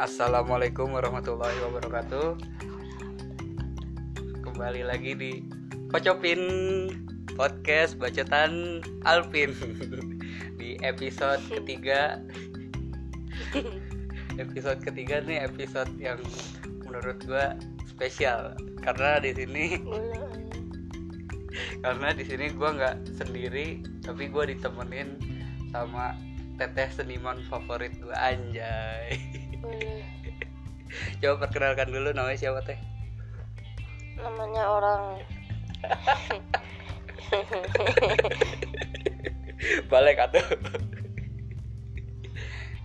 Assalamualaikum warahmatullahi wabarakatuh. Kembali lagi di Pocopin Podcast Bacotan Alvin di episode ketiga. Episode ketiga nih episode yang menurut gua spesial karena di sini karena di sini gua nggak sendiri tapi gua ditemenin sama teteh seniman favorit gua anjay. Coba perkenalkan dulu namanya siapa teh? namanya orang Balik atuh.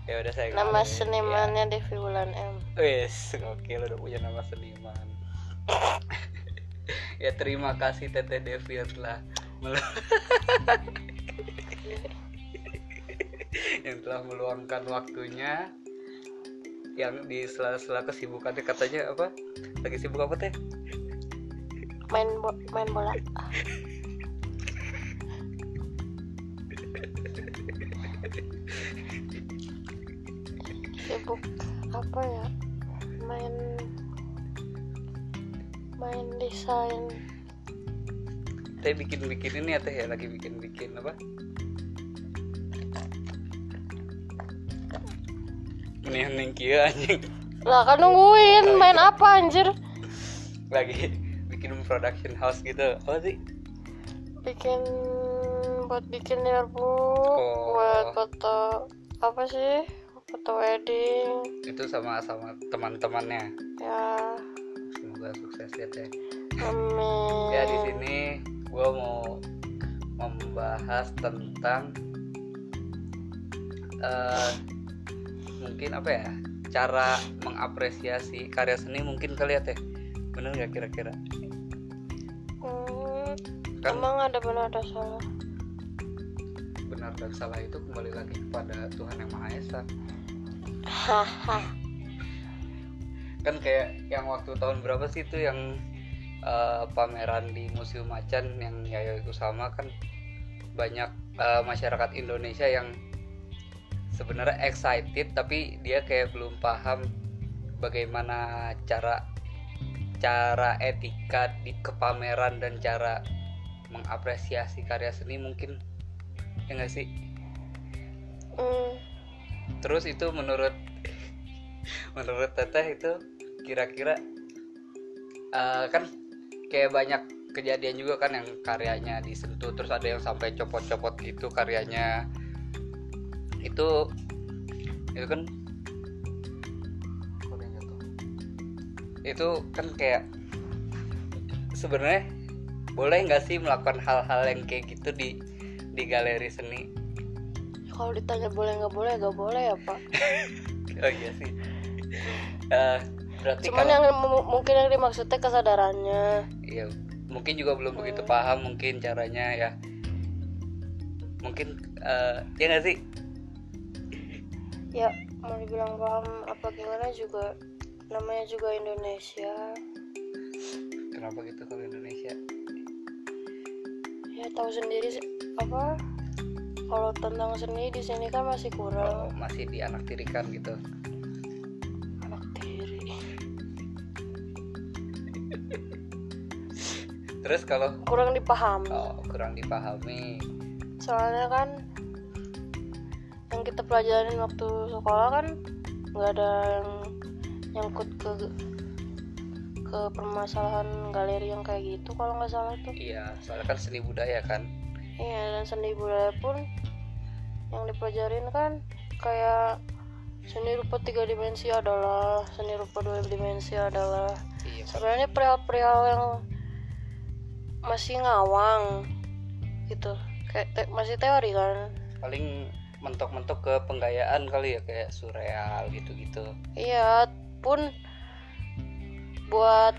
ya udah saya. nama kenalin. senimannya Devi Wulan M Ya. Wes, oke lo udah punya nama seniman. ya terima kasih Teteh Devi telah yang telah meluangkan waktunya yang di sela-sela kesibukannya katanya apa? Lagi sibuk apa teh? Main bo- main bola. Sibuk apa ya? Main main desain. Teh bikin bikin ini ya teh ya? Lagi bikin bikin apa mending mending kia anjing. Lah kan nungguin main apa anjir? Lagi bikin production house gitu. Apa sih? Bikin buat bikin yearbook Oh. buat foto apa sih? Foto wedding. Itu sama sama teman-temannya. Ya. Semoga sukses ya teh. Amin. Ya di sini gue mau membahas tentang eh mungkin apa ya cara mengapresiasi karya seni mungkin kali ya teh? Bener nggak kira-kira? Hmm, kan emang ada benar ada salah. Benar dan salah itu kembali lagi kepada Tuhan yang Maha Esa. Kan kayak yang waktu tahun berapa sih itu yang eh, pameran di Museum Macan yang Yayo sama kan banyak eh, masyarakat Indonesia yang sebenarnya excited tapi dia kayak belum paham bagaimana cara cara etika di kepameran dan cara mengapresiasi karya seni mungkin. Ya nggak sih? Hmm, terus itu menurut menurut teteh itu kira-kira eh, kan kayak banyak kejadian juga kan yang karyanya disentuh terus ada yang sampai copot-copot gitu karyanya itu itu kan itu kan kayak sebenarnya boleh nggak sih melakukan hal-hal yang kayak gitu di di galeri seni? Kalau ditanya boleh nggak boleh nggak boleh ya pak. Oh iya sih. Eh, berarti cuman kalau yang mu- mungkin yang dimaksudnya kesadarannya. Iya mungkin juga belum begitu paham mungkin caranya ya. Mungkin eh, ya nggak sih ya mau dibilang paham apa gimana juga namanya juga Indonesia. Kenapa gitu kalau Indonesia? Ya tahu sendiri apa? Kalau tentang seni di sini kan masih oh, kurang masih dianaktirikan gitu. Anak tiri. Terus kalau kurang dipahami. Oh, kurang dipahami. Soalnya kan kita pelajarin waktu sekolah kan nggak ada yang nyangkut ke ke permasalahan galeri yang kayak gitu kalau nggak salah tuh. Iya soalnya kan seni budaya kan. Iya dan seni budaya pun yang dipelajarin kan kayak seni rupa tiga dimensi adalah seni rupa dua dimensi adalah. Iya sebenarnya perihal-perihal yang masih ngawang gitu. Kayak te- masih teori kan. Paling mentok-mentok ke penggayaan kali ya kayak surreal gitu-gitu. Iya pun buat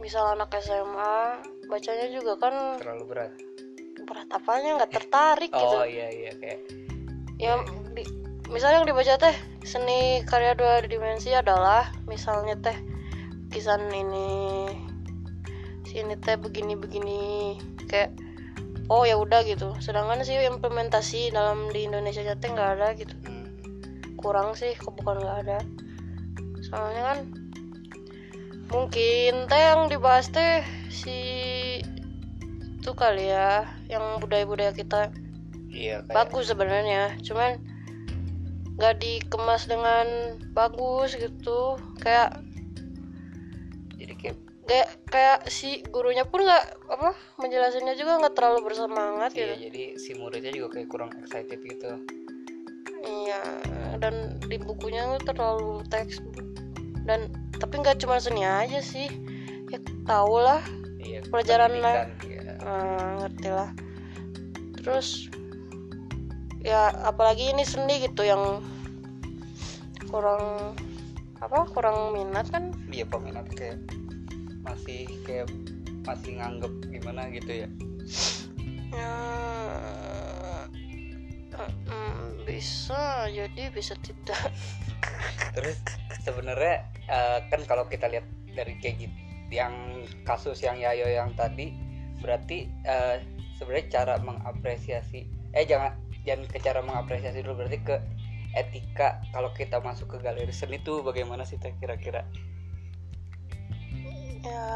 misal anak SMA bacanya juga kan terlalu berat. Berat apanya? Nggak tertarik gitu. oh iya iya kayak ya di, misalnya yang dibaca teh seni karya dua dimensi adalah misalnya teh lukisan ini sini teh begini begini kayak oh ya udah gitu. Sedangkan sih implementasi dalam di Indonesia teh nggak ada gitu. Hmm, kurang sih kok bukan nggak ada. Soalnya kan mungkin teh yang dibahas teh si itu kali ya yang budaya-budaya kita iya kayak bagus sebenarnya. Cuman nggak dikemas dengan bagus gitu. Kayak jadi kayak kayak kayak si gurunya pun nggak apa menjelasannya juga nggak terlalu bersemangat iya gitu. jadi si muridnya juga kayak kurang excited gitu. Iya dan di bukunya tuh terlalu teks dan tapi nggak cuma seni aja sih. Ya tau lah. Iya Pelajaran pendidikan, iya. Eh, ngerti lah. Terus ya apalagi ini seni gitu yang kurang apa kurang minat kan? Iya peminat kayak masih kayak masih nganggep gimana gitu ya? Ya mm, bisa jadi bisa tidak. Terus sebenarnya eh, kan kalau kita lihat dari kayak gitu yang kasus yang Yayo yang tadi berarti eh, sebenarnya cara mengapresiasi eh jangan jangan ke cara mengapresiasi dulu berarti ke etika kalau kita masuk ke galeri seni tuh bagaimana sih Teh kira-kira ya.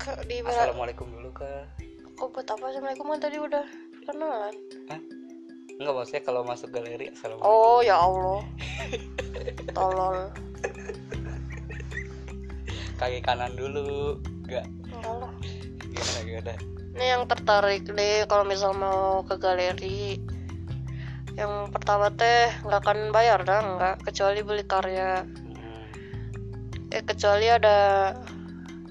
Ke di assalamualaikum dulu ke kok buat apa? Assalamualaikum kan tadi udah kenalan. Enggak maksudnya kalau masuk galeri assalamualaikum. Oh ya allah. Tolol. Kaki kanan dulu enggak enggak gimana gimana? Ini yang tertarik nih kalau misal mau ke galeri. Yang pertama teh nggak akan bayar dah nggak. Kecuali beli karya Eh kecuali ada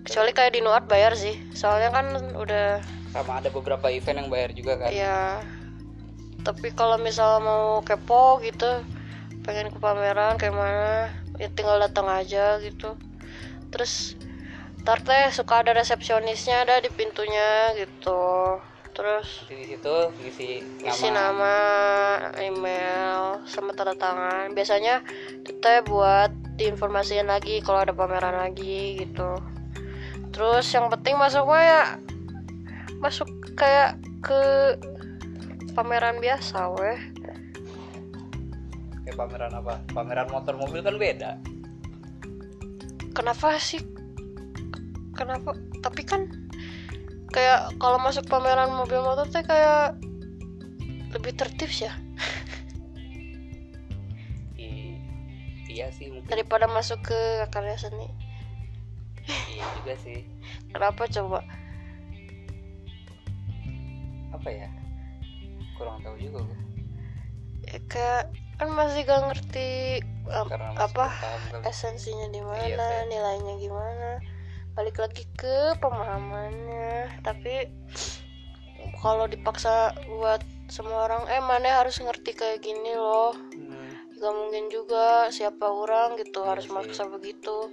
kecuali kayak di Nuat bayar sih. Soalnya kan udah sama ada beberapa event yang bayar juga kan? Ya tapi kalau misal mau kepo gitu pengen ke pameran kayak mana ya tinggal datang aja gitu. Terus ntar teh suka ada resepsionisnya ada di pintunya gitu terus di situ isi nama. nama email sama tanda tangan. Biasanya teh buat diinformasiin lagi kalau ada pameran lagi gitu. Terus yang penting masuknya ya masuk kayak ke pameran biasa weh. Kayak pameran apa? Pameran motor mobil kan beda. Kenapa sih? Kenapa? Tapi kan kayak kalau masuk pameran mobil motor teh kayak lebih tertib sih ya. I- iya sih mungkin. Daripada masuk ke karya seni. Iya juga sih. Kenapa coba? Apa ya? Kurang tahu juga gue ya kayak kan masih gak ngerti um, apa esensinya di mana Iya, nilainya gimana balik lagi ke pemahamannya. Tapi kalau dipaksa buat semua orang eh mana harus ngerti kayak gini loh. Hmm, gak mungkin juga siapa orang gitu Iya harus maksa begitu.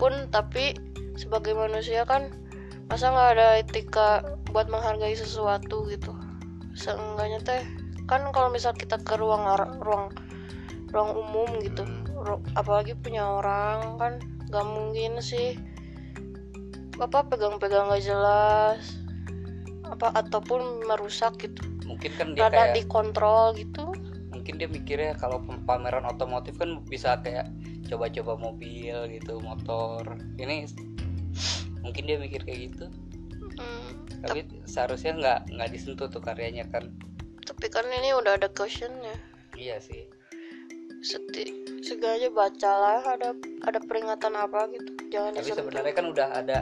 Pun tapi sebagai manusia kan masa nggak ada etika buat menghargai sesuatu gitu? Seenggaknya teh kan kalau misal kita ke ruang ruang ruang umum gitu Hmm. ru- apalagi punya orang kan gak mungkin sih apa pegang-pegang gak jelas. Apa ataupun merusak gitu. Mungkin kan dia rada kayak dikontrol gitu. Mungkin dia mikirnya kalau pameran otomotif kan bisa kayak coba-coba mobil gitu motor. Ini mungkin dia mikir kayak gitu. Hmm, tapi seharusnya nggak nggak disentuh tuh karyanya kan. Tapi kan ini udah ada cautionnya. Iya sih. Seti segala bacalah ada ada peringatan apa gitu. Jangan tapi sebenarnya kan udah ada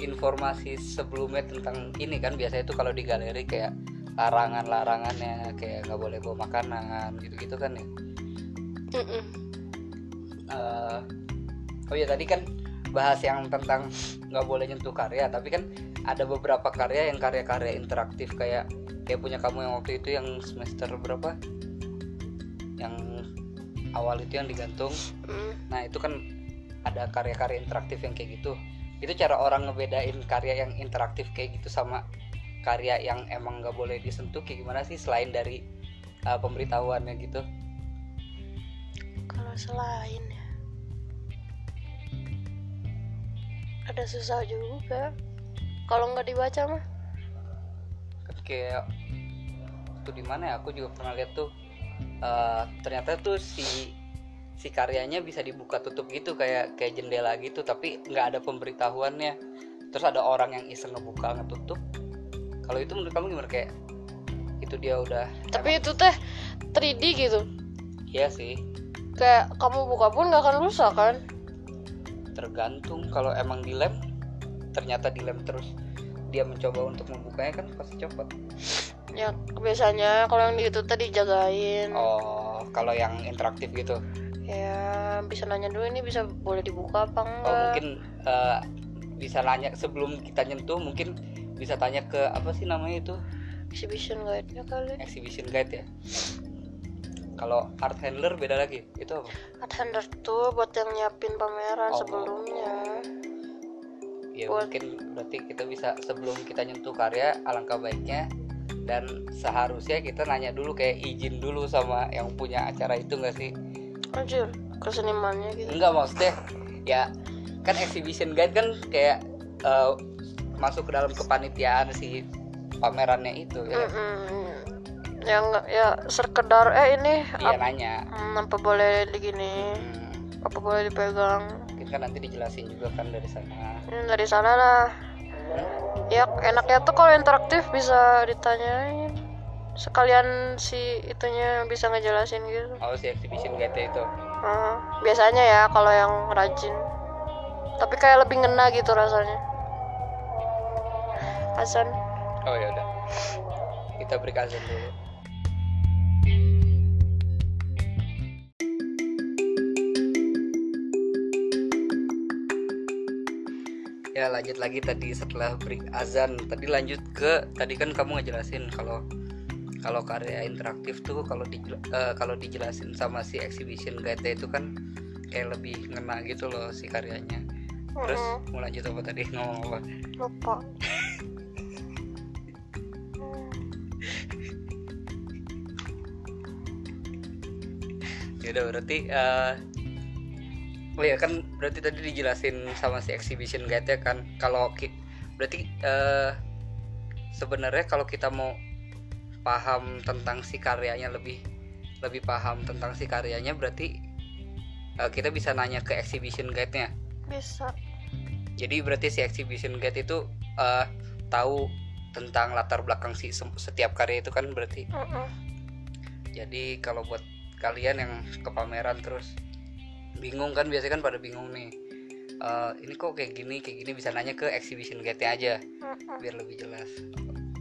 informasi sebelumnya tentang ini kan biasanya itu kalau di galeri kayak larangan-larangannya kayak nggak boleh bawa makanan gitu-gitu kan ya. Eh, oh ya tadi kan bahas yang tentang nggak boleh nyentuh karya tapi kan ada beberapa karya yang karya-karya interaktif kayak kayak punya kamu yang waktu itu yang semester berapa yang awal itu yang digantung Mm. nah itu kan ada karya-karya interaktif yang kayak gitu itu cara orang ngebedain karya yang interaktif kayak gitu sama karya yang emang nggak boleh disentuh kayak gimana sih selain dari uh, pemberitahuannya gitu? Kalau selain ya. Ada susah juga. Kalau nggak dibaca mah? Kayak tuh di mana ya? Aku juga pernah lihat tuh eh, ternyata tuh si si karyanya bisa dibuka tutup gitu kayak kayak jendela gitu tapi nggak ada pemberitahuannya. Terus ada orang yang iseng ngebuka ngetutup. Kalau itu menurut kamu gimana? Kayak itu dia udah tapi itu teh 3D gitu. Iya sih. Kayak kamu buka pun nggak akan rusak kan? Tergantung. Kalau emang dilem ternyata dilem terus dia mencoba untuk membukanya kan pasti copot. Ya biasanya kalau yang itu tadi jagain oh kalau yang interaktif gitu ya bisa nanya dulu ini bisa boleh dibuka apa oh enggak? mungkin eh, bisa nanya sebelum kita nyentuh mungkin bisa tanya ke apa sih namanya itu? Exhibition guide-nya kali. Exhibition guide ya. Kalau art handler beda lagi itu apa? Art handler tuh buat yang nyiapin pameran Oh. sebelumnya. Ya Buat- mungkin berarti kita bisa sebelum kita nyentuh karya alangkah baiknya dan seharusnya kita nanya dulu kayak izin dulu sama yang punya acara itu enggak sih anjir kesenimannya gitu. Enggak maksudnya ya kan exhibition guide kan kayak eh, masuk ke dalam kepanitiaan si pamerannya itu ya. Mm-mm. ya enggak ya sekedar eh ini dia ap- nanya. hmm, apa boleh digini Hmm, apa boleh dipegang. Mungkin kan nanti dijelasin juga kan dari sana. Hmm, dari sana lah ya enaknya tuh kalau interaktif bisa ditanyain sekalian si itunya bisa ngejelasin gitu. Oh si exhibition guide itu. Ah, biasanya ya kalau yang rajin. Tapi kayak lebih ngena gitu rasanya. Hasan. Oh ya udah. Kita beri azan dulu. Ya lanjut lagi tadi setelah break azan tadi lanjut ke tadi kan kamu ngejelasin kalau kalau karya interaktif tuh kalau di, kalau dijelasin sama si exhibition guide itu kan kayak lebih ngena gitu loh si karyanya. Terus Mm-mm. mau lanjut apa tadi? Ngomong apa? Lupa. Udah berarti eh oh ya kan berarti tadi dijelasin sama si exhibition guide ya kan. Kalau berarti eh sebenarnya kalau kita mau paham tentang si karyanya lebih lebih paham tentang si karyanya berarti eh, kita bisa nanya ke exhibition guide-nya. Bisa. Jadi berarti si exhibition guide itu eh, tahu tentang latar belakang si setiap karya itu kan berarti. Mm-mm. jadi kalau buat kalian yang ke pameran terus bingung kan biasanya kan pada bingung nih Eh, ini kok kayak gini kayak gini bisa nanya ke exhibition guide aja Mm-mm. biar lebih jelas.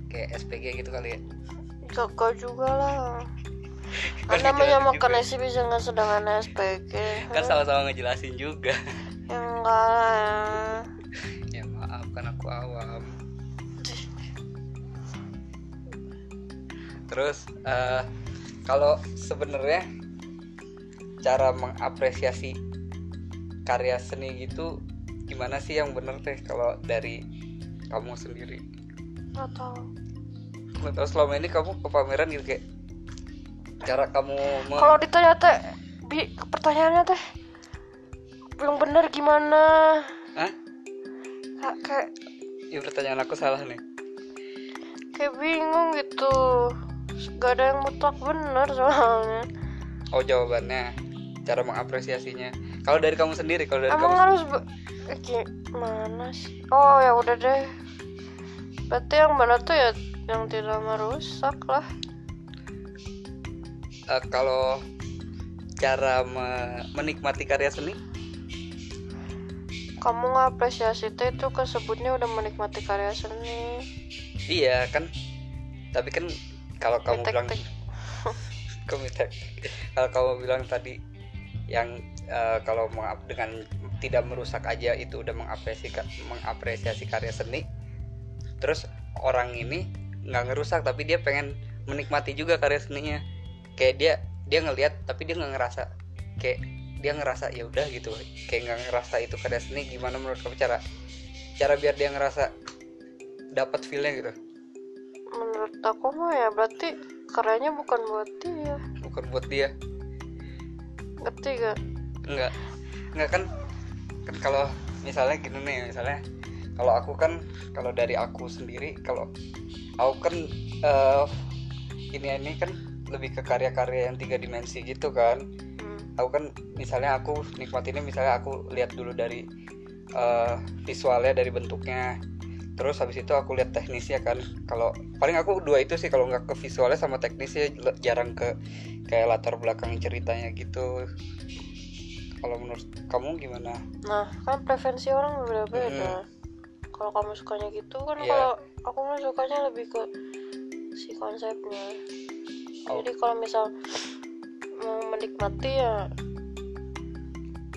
Kayak SPG gitu kali ya Jaga juga lah. Kan dijelasin menyamakan juga. exhibition dengan sedangkan SPG kan sama-sama ngejelasin juga. Ya enggak lah. Ya maaf kan aku awam. Terus eh, kalau sebenarnya cara mengapresiasi karya seni gitu gimana sih yang bener teh kalau dari kamu sendiri? Nggak tahu nggak tahu selama ini kamu ke pameran gitu kayak cara kamu Kalau ditanya teh bi pertanyaannya teh belum bener gimana? Hah? Kayak ya pertanyaan aku salah nih. kayak bingung gitu. Gak ada yang mutlak bener soalnya. Oh jawabannya cara mengapresiasinya. Kalau dari kamu sendiri kalau dari emang kamu harus eh, gimana sih? Oh ya udah deh. Berarti yang mana tuh ya yang tidak merusak lah. Eh, kalau cara me- menikmati karya seni? Kamu ngapresiasi teh itu kesebutnya udah menikmati karya seni. Iya kan? Tapi kan kalau kamu bilang komitek kalau kamu bilang tadi yang eh, kalau dengan tidak merusak aja itu udah mengapresiasi mengapresiasi karya seni terus orang ini nggak ngerusak tapi dia pengen menikmati juga karya seninya. Kayak dia dia ngelihat tapi dia nggak ngerasa kayak dia ngerasa ya udah gitu. Kayak nggak ngerasa itu karya seni gimana menurut kamu? Cara cara biar dia ngerasa dapat feelnya gitu. Menurut aku mah ya berarti karyanya bukan buat dia. Bukan buat dia. Ngerti gak enggak enggak kan kan kalau misalnya gini nih misalnya kalau aku kan kalau dari aku sendiri kalau aku kan eh ini ini kan lebih ke karya-karya yang tiga dimensi gitu kan. Hmm. aku kan misalnya aku nikmatinnya misalnya aku lihat dulu dari uh, visualnya dari bentuknya. Terus habis itu aku lihat teknisnya kan. Kalau paling aku dua itu sih kalau nggak ke visualnya sama teknisnya jarang ke kayak latar belakang ceritanya gitu. Kalau menurut kamu gimana? Nah kan preferensi orang berbeda kalau kamu sukanya gitu kan Iya. kalau aku mah sukanya lebih ke si konsepnya Oh. jadi kalau misal mau menikmati ya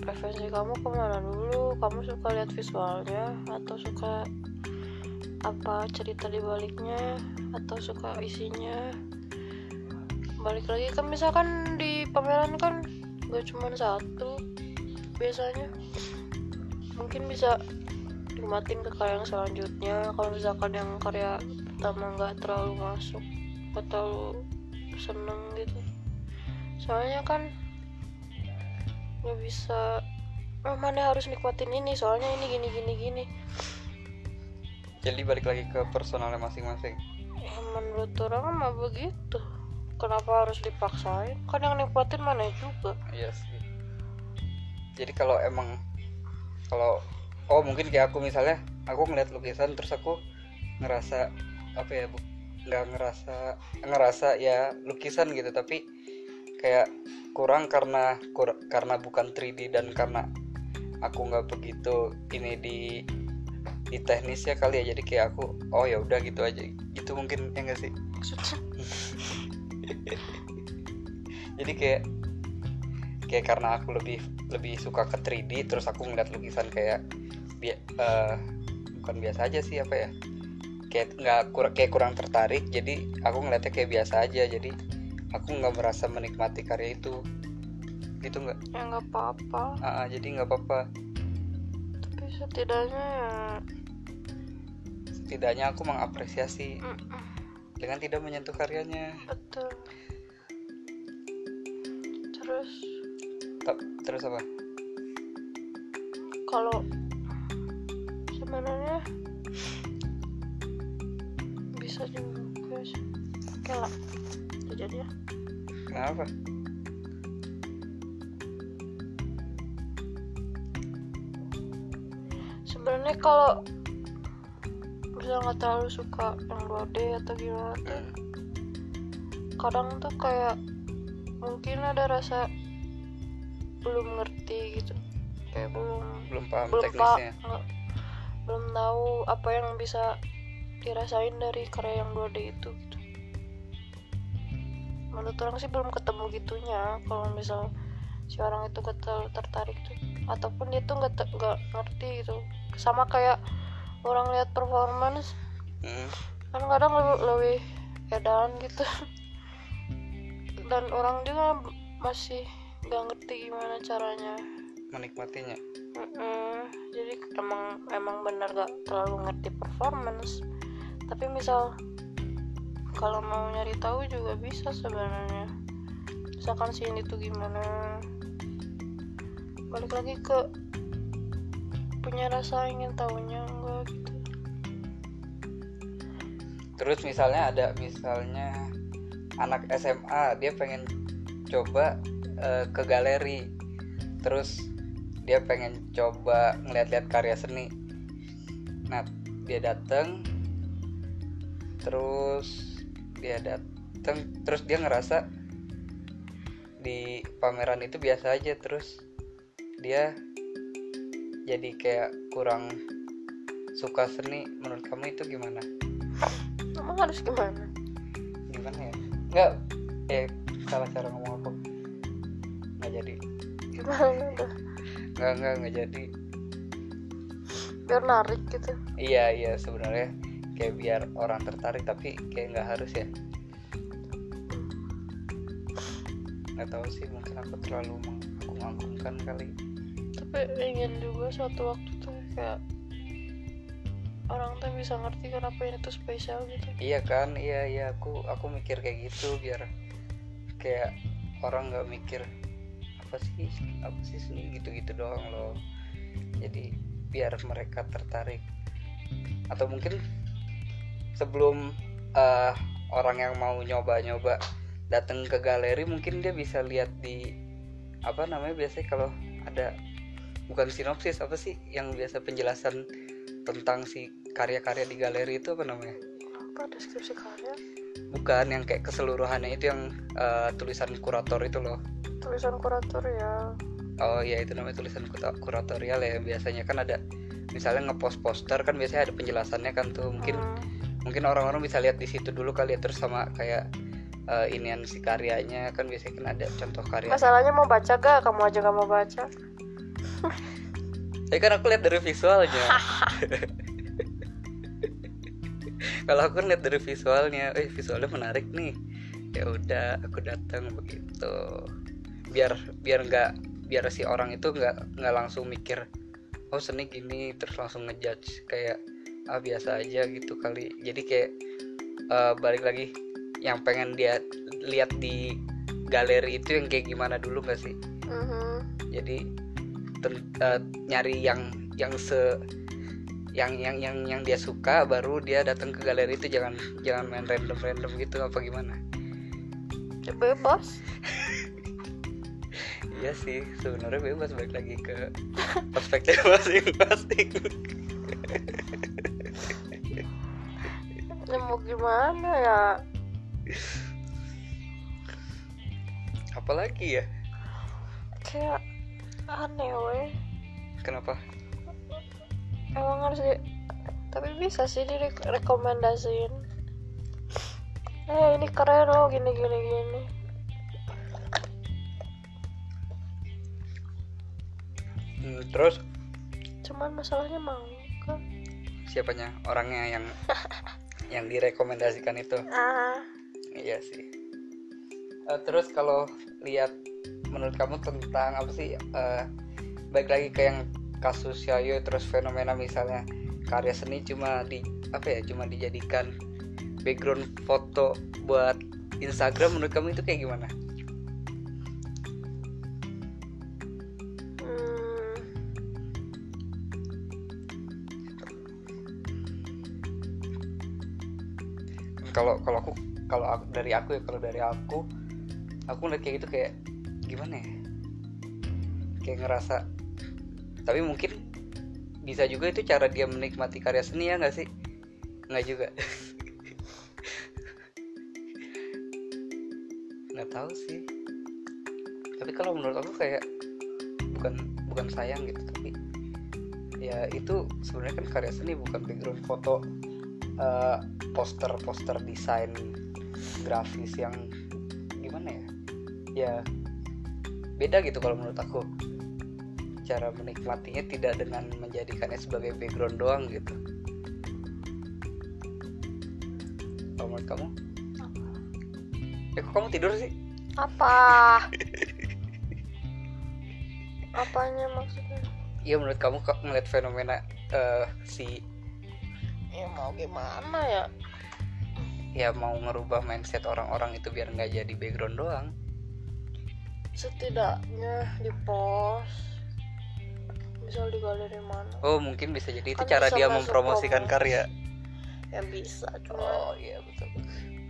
preferensi kamu ke mana dulu kamu suka lihat visualnya atau suka apa cerita di baliknya atau suka isinya balik lagi kan misalkan di pameran kan gak cuma satu biasanya mungkin bisa nikmatin ke karya yang selanjutnya. Kalau misalkan yang karya pertama nggak terlalu masuk terlalu seneng gitu. Soalnya kan nggak bisa oh, mana harus nikmatin ini? Soalnya ini gini gini gini. Jadi balik lagi ke personalnya masing-masing. Ya menurut orang mah begitu. Kenapa harus dipaksain? Kan yang nikmatin mana juga. Iya sih. Jadi kalau emang kalau oh mungkin kayak aku misalnya aku ngeliat lukisan terus aku ngerasa apa ya bu nggak ngerasa ngerasa ya lukisan gitu tapi kayak kurang karena kur, karena bukan 3D dan karena aku nggak begitu ini di di teknisnya kali ya jadi kayak aku oh ya udah gitu aja. Gitu mungkin ya nggak sih? Maksudnya? Jadi kayak kayak karena aku lebih lebih suka ke 3D terus aku ngeliat lukisan kayak bi eh, bukan biasa aja sih apa ya kayak nggak kur kayak kurang tertarik jadi aku ngeliatnya kayak biasa aja jadi aku nggak merasa menikmati karya itu. Gitu nggak? Ya nggak apa-apa. Ah, ah, jadi nggak apa-apa. Tapi setidaknya ya setidaknya aku mengapresiasi mm-mm, dengan tidak menyentuh karyanya. Betul. Terus? Ta- terus apa? Kalau sebenarnya bisa juga sih oke lah Itu jadi ya. Kenapa? Sebenarnya kalau bisa nggak terlalu suka yang 2D atau gimana tuh Hmm. kadang tuh kayak mungkin ada rasa belum ngerti gitu. Kayak belum belum paham belum teknisnya belum tahu apa yang bisa dirasain dari karya yang 2D itu gitu. Menurut orang sih belum ketemu gitunya kalau misal si orang itu terlalu tertarik tuh. Ataupun dia tuh nggak nggak ngerti gitu. Sama kayak orang lihat performance Hmm. kan kadang lebih, lebih edan gitu. Dan orang juga masih nggak ngerti gimana caranya menikmatinya Jadi emang emang benar gak terlalu ngerti performance. Tapi misal kalau mau nyari tahu juga bisa sebenarnya. Misalkan si ini tuh gimana? Balik lagi ke punya rasa ingin tahunya enggak gitu. Terus misalnya ada misalnya anak SMA dia pengen coba eh, ke galeri. Terus dia pengen coba ngeliat-liat karya seni. Nah, dia datang terus dia datang terus dia ngerasa di pameran itu biasa aja terus dia jadi kayak kurang suka seni. Menurut kamu itu gimana? emang harus gimana? Gimana ya? Nggak eh salah cara ngomong aku nggak jadi. Gimana? tuh nggak nggak nggak jadi. Biar narik gitu. Iya iya sebenarnya kayak biar orang tertarik tapi kayak nggak harus ya. Nggak tahu sih mungkin aku terlalu mengagung-agungkan kali. Tapi ingin juga suatu waktu tuh kayak orang tuh bisa ngerti kenapa ini tuh spesial gitu. Iya kan? Iya iya aku aku mikir kayak gitu biar kayak orang nggak mikir apa sih apa sih seni gitu-gitu doang loh. Jadi biar mereka tertarik. Atau mungkin sebelum eh, orang yang mau nyoba-nyoba datang ke galeri mungkin dia bisa lihat di apa namanya biasanya kalau ada bukan sinopsis apa sih yang biasa penjelasan tentang si karya-karya di galeri itu apa namanya? Apa deskripsi karya. Bukan yang kayak keseluruhannya itu yang uh, tulisan kurator itu loh tulisan kurator ya oh iya itu namanya tulisan kura- kuratorial ya biasanya kan ada misalnya ngepost poster kan biasanya ada penjelasannya kan tuh mungkin Hmm. mungkin orang-orang bisa lihat di situ dulu kali ya terus sama kayak uh, inian si karyanya kan biasanya kan ada contoh karya masalahnya mau baca gak kamu aja gak mau baca Ya kan aku lihat dari visualnya. Kalau aku lihat dari visualnya, eh visualnya menarik nih. Ya udah, aku datang begitu. Biar biar nggak biar si orang itu nggak nggak langsung mikir oh seni gini terus langsung ngejudge kayak ah biasa aja gitu kali. Jadi kayak eh, balik lagi yang pengen dia lihat di galeri itu yang kayak gimana dulu gak sih? Mhm. jadi ten- eh, nyari yang yang se yang yang yang yang dia suka baru dia datang ke galeri itu jangan jangan main random random gitu apa gimana Ya, bebas iya sih sebenarnya bebas balik lagi ke perspektif masing-masing. Ya mau gimana ya? Apalagi ya? Kayak aneh weh kenapa? Emang harus di tapi bisa sih direkomendasiin eh ini keren loh gini gini gini terus cuman masalahnya mau kan siapanya orangnya yang yang direkomendasikan itu ah Iya sih. Eh, terus kalau lihat menurut kamu tentang apa sih? eh baik lagi ke yang kasus Yayo terus fenomena misalnya karya seni cuma di apa ya cuma dijadikan background foto buat Instagram menurut kamu itu kayak gimana? Kalau kalau aku kalau aku, dari aku ya kalau dari aku aku ngeliat kayak gitu kayak gimana ya? Kayak ngerasa tapi mungkin bisa juga itu cara dia menikmati karya seni ya nggak sih? Nggak juga. nggak tahu sih. Tapi kalau menurut aku kayak bukan bukan sayang gitu tapi ya itu sebenarnya kan karya seni bukan background foto eh, poster-poster desain grafis yang gimana ya? Ya beda gitu kalau menurut aku. Cara menikmatinya tidak dengan menjadikannya sebagai background doang gitu. Kalau menurut kamu? Eh kok kamu tidur sih? Apa? Apanya maksudnya? Iya menurut kamu kok ngeliat fenomena eh, si ya mau gimana ya ya mau ngerubah mindset orang-orang itu biar nggak jadi background doang. Setidaknya di post. Misal di galeri mana? Oh mungkin bisa jadi itu Kan cara dia mempromosikan promosi. karya. Ya bisa cuma oh iya betul.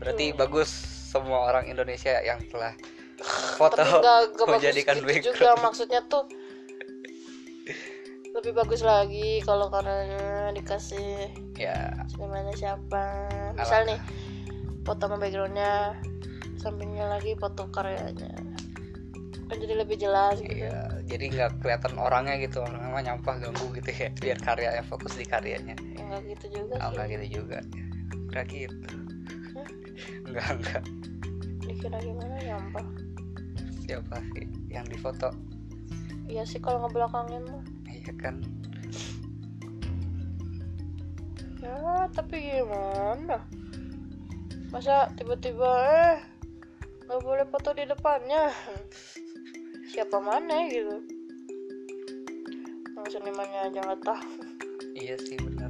Berarti bagus semua orang Indonesia yang telah foto tapi menjadikan gitu background. juga maksudnya tuh lebih bagus lagi kalau karyanya dikasih ya. gimana siapa. Misal nih foto sama backgroundnya sampingnya lagi foto karyanya. Kan jadi lebih jelas gitu. Iya, jadi nggak kelihatan orangnya gitu. Orangnya mah nyampah ganggu gitu ya. Biar karyanya fokus di karyanya. Ya nggak gitu juga oh sih. nggak gitu juga. Nggak gitu. Hah? nggak nggak. Dikira gimana nyampah. Siapa sih yang difoto? Iya sih kalau ngebelakangin mah. Iya kan? Ya tapi gimana masa tiba-tiba eh nggak boleh foto di depannya? Siapa mana gitu? Yang senimannya aja nggak tahu. Iya sih benar.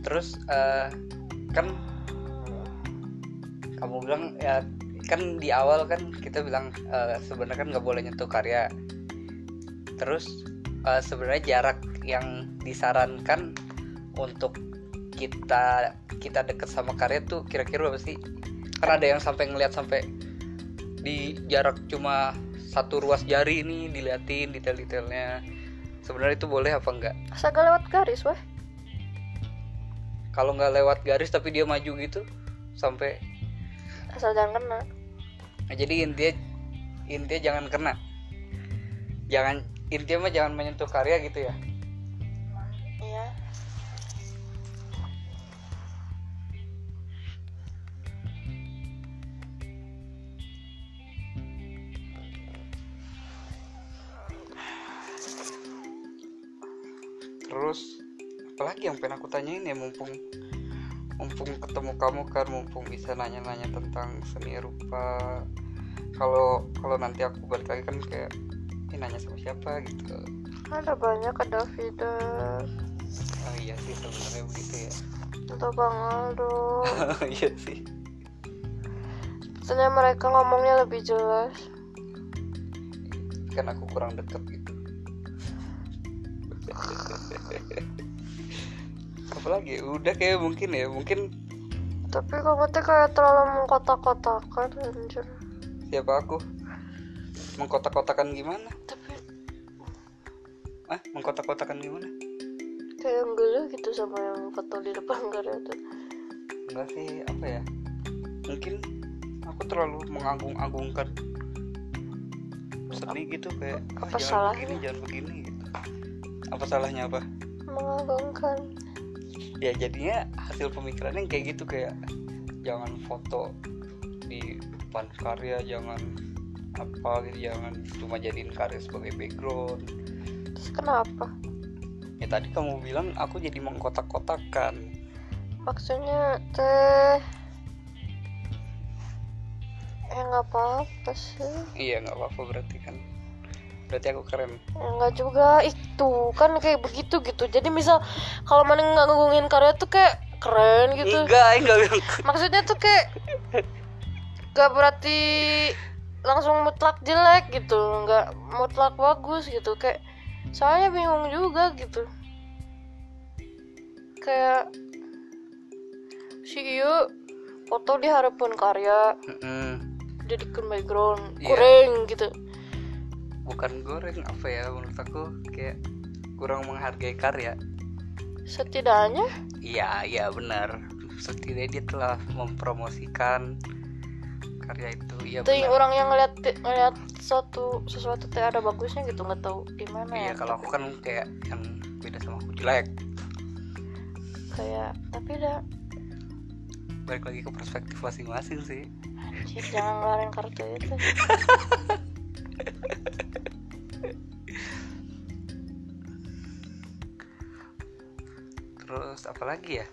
Terus eh, kan kamu bilang ya kan di awal kan kita bilang eh, sebenarnya kan nggak boleh nyentuh karya. Terus eh, sebenarnya jarak yang disarankan untuk kita kita deket sama karya tuh kira-kira berapa sih? Kan ada yang sampai ngeliat sampai di jarak cuma satu ruas jari ini diliatin detail-detailnya. Sebenarnya itu boleh apa enggak? Asal gak lewat garis wah kalau nggak lewat garis tapi dia maju gitu sampai asal jangan kena. Nah, jadi intinya intinya jangan kena. Jangan intinya mah jangan menyentuh karya gitu ya terus apalagi yang pengen aku tanyain ya mumpung mumpung ketemu kamu kan mumpung bisa nanya-nanya tentang seni rupa. Kalau kalau nanti aku balik lagi kan kayak ini nanya sama siapa? gitu. Ada banyak ada Vida oh iya sih sebenarnya begitu ya. Atau Bang Aldo. Iya sih. Sebenarnya mereka ngomongnya lebih jelas. Kan aku kurang deket gitu apalagi udah kayak mungkin ya mungkin tapi kamu tuh kayak terlalu mengkotak-kotakan anjir. Siapa aku? Mengkotak-kotakan gimana? Tapi ah mengkotak-kotakan gimana? Kayak gelo gitu sama yang foto di depan karya itu enggak sih apa ya? Mungkin aku terlalu mengagung-agungkan. Seni gitu kayak ah, Apa jangan salahnya? begini jangan begini apa salahnya apa? Mengagumkan. Ya jadinya hasil pemikirannya kayak gitu kayak jangan foto di depan karya jangan apa gitu jangan cuma jadiin karya sebagai background. Terus kenapa? Ya tadi kamu bilang aku jadi mengkotak-kotakan. Maksudnya teh ya nggak apa-apa sih. Iya nggak apa-apa berarti kan berarti aku keren. Ya nggak juga itu kan kayak begitu gitu. Jadi misal kalau mana nggak ngegungin karya tuh kayak keren gitu. Enggak enggak bilang. Maksudnya tuh kayak gak berarti langsung mutlak jelek gitu. Nggak mutlak bagus gitu. Kayak soalnya bingung juga gitu. Kayak si iyo foto di harapan karya. Mm-mm. jadikan background. Iya. kurang gitu bukan goreng apa ya menurut aku kayak kurang menghargai karya. Setidaknya? Iya iya benar. Setidaknya dia telah mempromosikan karya itu. Iya yang benar. orang yang ngeliat ngeliat suatu sesuatu teh ada bagusnya gitu nggak tahu di mana iya ya kalau aku kan kayak yang beda sama aku jelek. Kayak tapi udah. Balik lagi ke perspektif masing-masing sih. Anjir, jangan ngeluarin kartu itu terus apa lagi ya?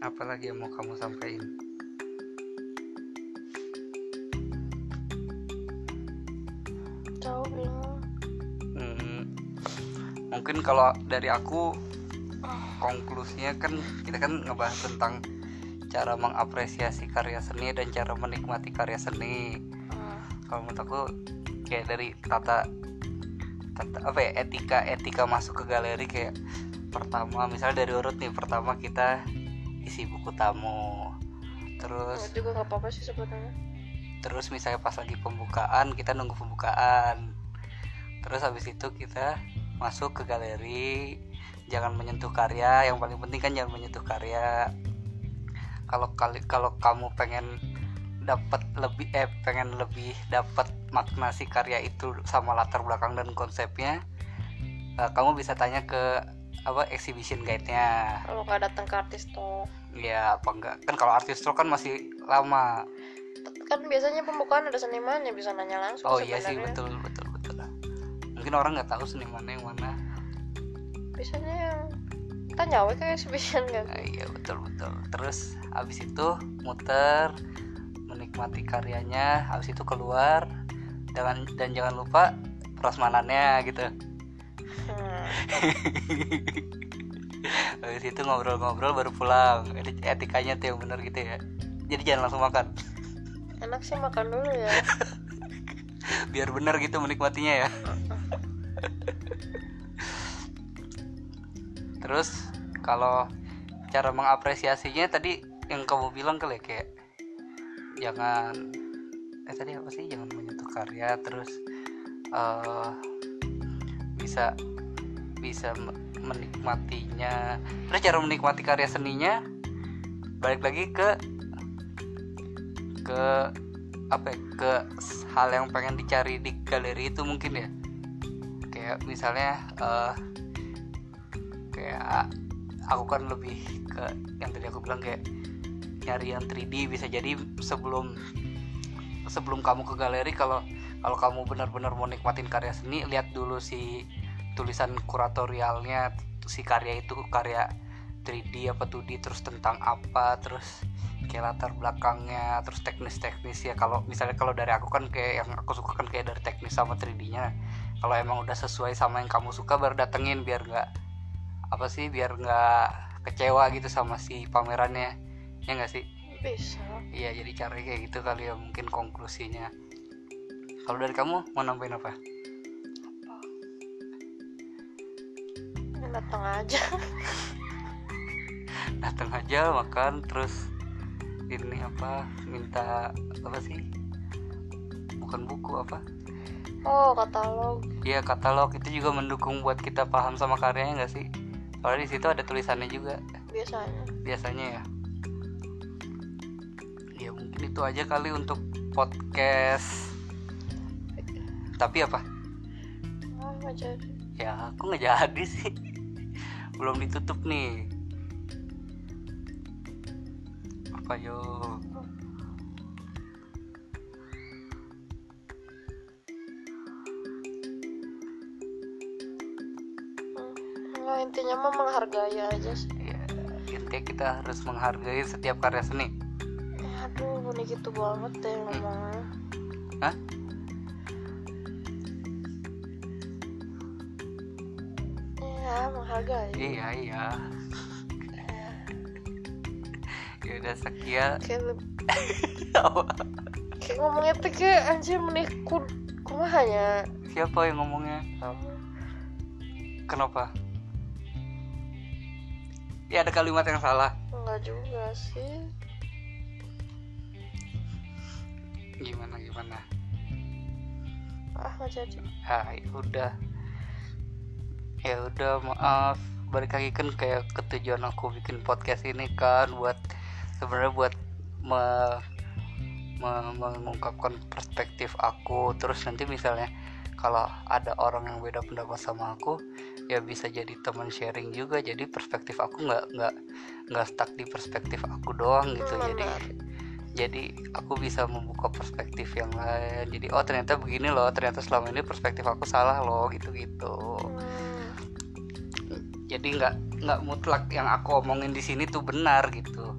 Apa lagi yang mau kamu sampaikan? Tahu bingung. Hmm, mungkin kalau dari aku konklusinya kan kita kan ngebahas tentang cara mengapresiasi karya seni dan cara menikmati karya seni. Hmm. Kalau menurut aku kayak dari tata tata apa ya etika etika masuk ke galeri kayak pertama misalnya dari urut nih pertama kita isi buku tamu. Terus Nggak juga nggak apa-apa sih sebenarnya. terus misalnya pas lagi pembukaan kita nunggu pembukaan. Terus habis itu kita masuk ke galeri jangan menyentuh karya yang paling penting kan jangan menyentuh karya. Kalau kali kalau kamu pengen dapat lebih eh pengen lebih dapat makna si karya itu sama latar belakang dan konsepnya eh, kamu bisa tanya ke apa exhibition guide-nya. Kalau nggak datang ke artis tuh ya apa enggak kan kalau artis tour kan masih lama. Kan biasanya pembukaan ada senimannya bisa nanya langsung Oh iya sih betul betul betul. Mungkin orang nggak tahu senimannya yang mana. biasanya yang tanya we kayak exhibition kan. Nah, iya betul betul. Terus habis itu muter menikmati karyanya, habis itu keluar dan dan jangan lupa prasmanannya gitu. hmm. habis itu ngobrol-ngobrol baru pulang. Eti- Etikanya tuh yang benar gitu ya. Jadi jangan langsung makan. enak sih makan dulu ya Biar benar gitu menikmatinya ya. Terus kalau cara mengapresiasinya tadi yang kamu bilang kali ya kayak jangan eh tadi apa sih? Jangan menyentuh karya terus eh bisa bisa me- menikmatinya. Terus cara menikmati karya seninya balik lagi ke ke apa ya, ke hal yang pengen dicari di galeri itu mungkin ya. Kayak misalnya eh kayak aku kan lebih ke yang tadi aku bilang kayak nyari yang 3D bisa jadi sebelum sebelum kamu ke galeri kalau kalau kamu benar-benar mau nikmatin karya seni lihat dulu si tulisan kuratorialnya si karya itu karya 3D apa 2D terus tentang apa terus kayak latar belakangnya terus teknis-teknis ya kalau misalnya kalau dari aku kan kayak yang aku suka kan kayak dari teknis sama 3D-nya kalau emang udah sesuai sama yang kamu suka baru datengin biar nggak apa sih biar nggak kecewa gitu sama si pamerannya ya nggak sih? Bisa. Iya jadi caranya kayak gitu kali ya mungkin konklusinya. Kalau dari kamu mau nambahin apa? Ya, datang aja. Datang aja makan terus ini apa minta apa sih? Bukan buku apa? Oh katalog. Iya katalog. Itu juga mendukung buat kita paham sama karyanya nggak sih? Soalnya di situ ada tulisannya juga. Biasanya. Biasanya ya itu aja kali untuk podcast. Tapi apa? Ah jadi. Ya aku nggak jadi sih? Belum ditutup nih. Apa yo? Enggak, intinya mah menghargai aja sih. Ya intinya kita harus menghargai setiap karya seni ini gitu banget deh ngomongnya. Hah? iya menghargai. Iya iya. Ya udah sekian kayak kayak ngomongnya tuh kayak anjir menikut kumahanya siapa yang ngomongnya? Kamu. Kenapa? Ya ada kalimat yang salah. Enggak juga sih gimana gimana? Ah nggak jadi. Ah ya udah. Ya udah maaf. Balik lagi kan kayak ketujuan aku bikin podcast ini kan buat sebenarnya buat me- me- mengungkapkan perspektif aku. Terus nanti misalnya kalau ada orang yang beda pendapat sama aku ya bisa jadi teman sharing juga. Jadi perspektif aku nggak nggak nggak stuck di perspektif aku doang gitu. Jadi Benar. jadi aku bisa membuka perspektif yang lain. Jadi oh ternyata begini loh ternyata selama ini perspektif aku salah loh gitu gitu Hmm, jadi nggak nggak mutlak yang aku omongin di sini tuh benar gitu.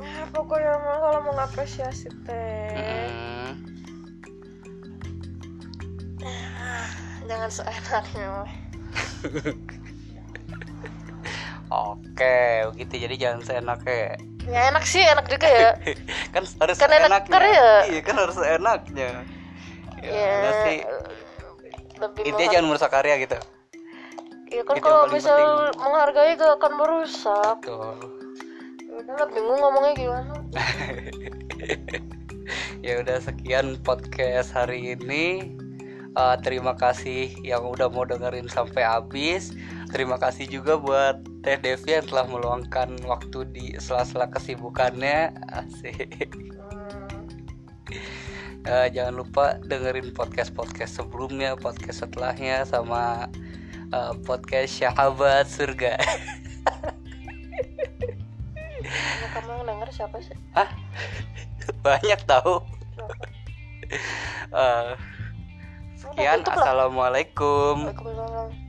Ya pokoknya mah kalau mau ngapresiasi teh. Mm-mm. jangan seenaknya oke begitu. Jadi jangan seenaknya ya enak sih enak juga ya. Kan harus Kan enak seenaknya karya. iya kan harus seenaknya ya, ya sih. Lebih intinya jangan merusak karya gitu. Ya kan itu yang kalau misal penting. menghargai gak akan merusak. Tuh ya udah bingung ngomongnya gimana. Ya udah sekian podcast hari ini. Uh, terima kasih yang udah mau dengerin sampai habis terima kasih juga buat Teh Devi yang telah meluangkan waktu di sela-sela kesibukannya. Asik. Uh, jangan lupa dengerin podcast podcast sebelumnya podcast setelahnya sama uh, podcast Syahabat Surga. Kamu yang denger siapa sih? Hah? banyak tahu? Uh, sekian. Assalamualaikum. Waalaikumsalam